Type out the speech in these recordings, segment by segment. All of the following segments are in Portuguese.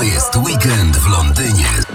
To jest weekend w Londynie.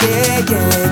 yeah, yeah.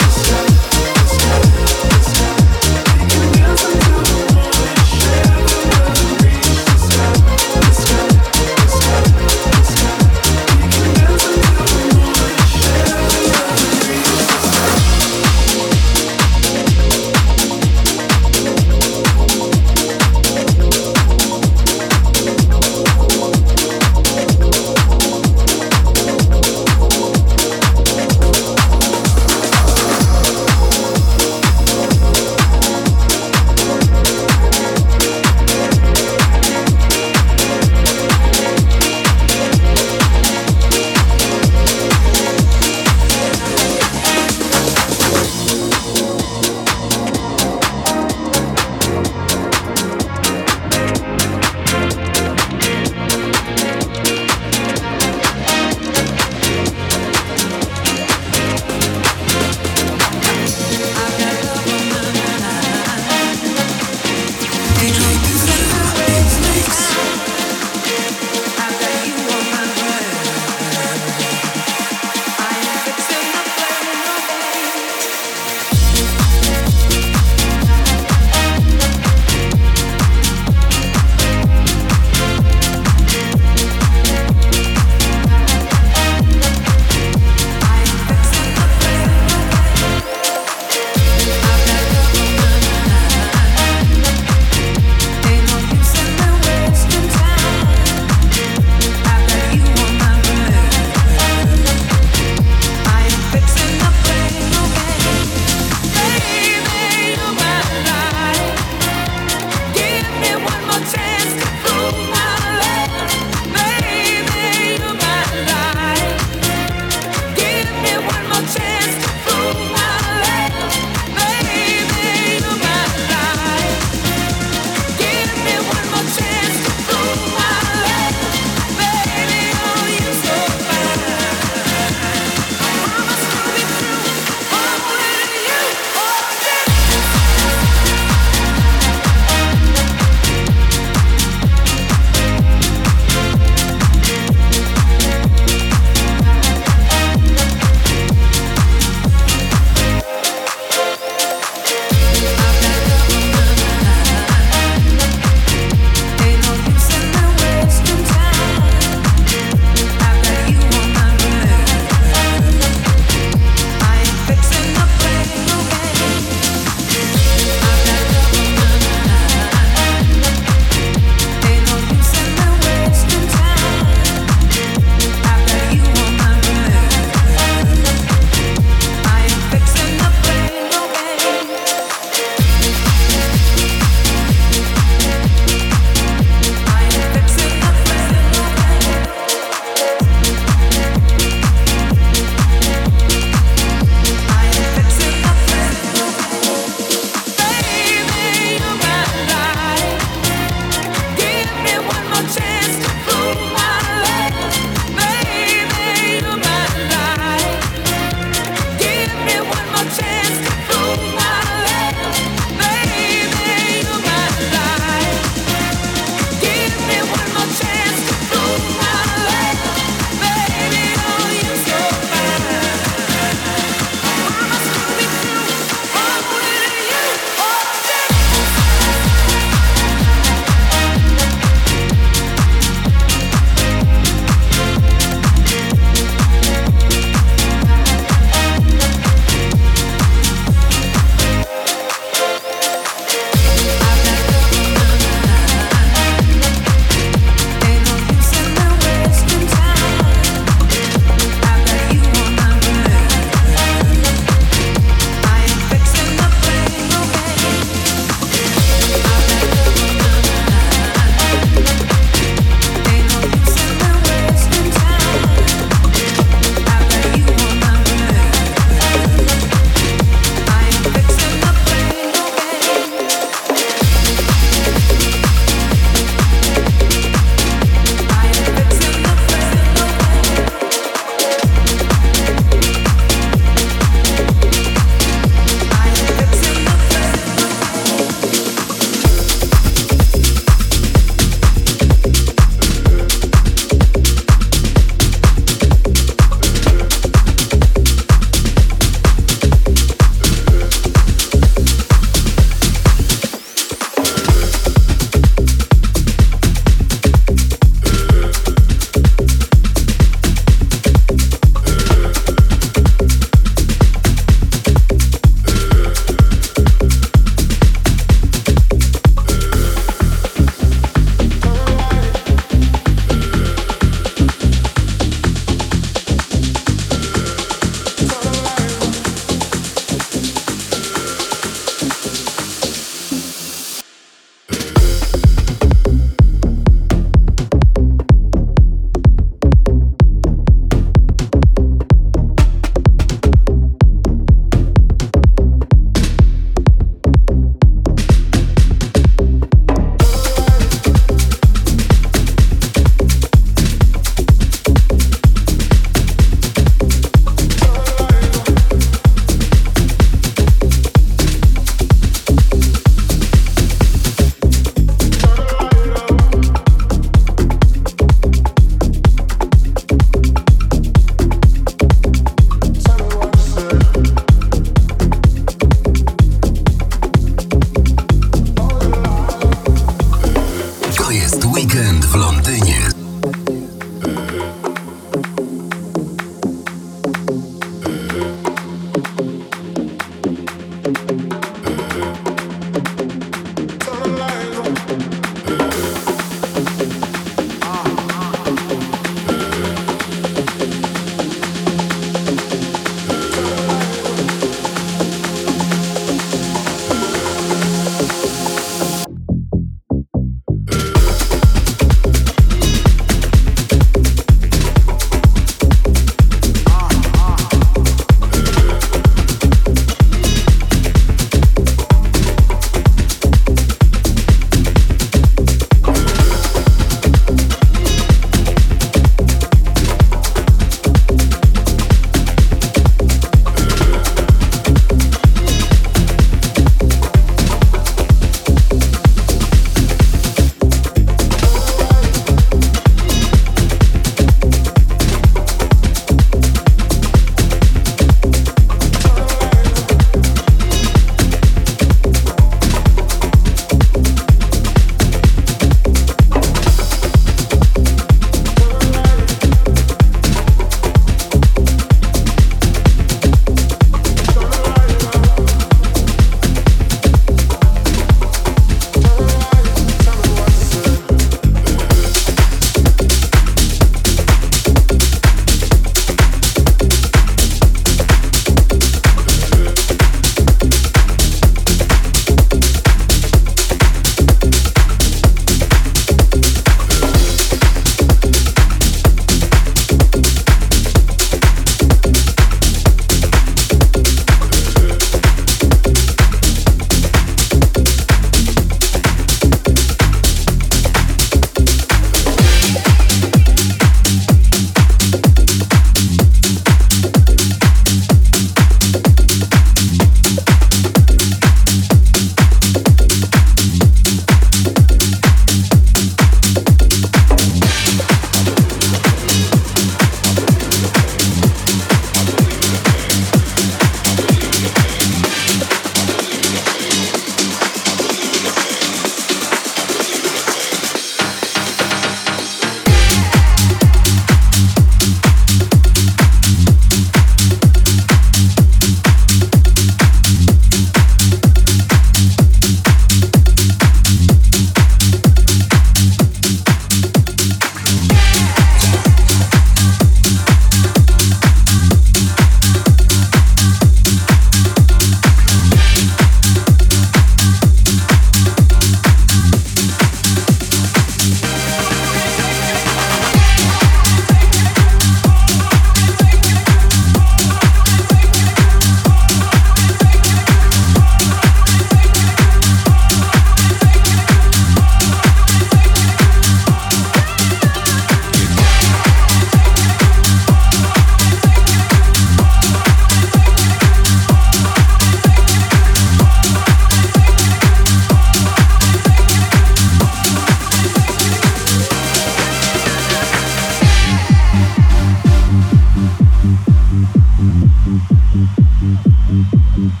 Thank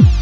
you.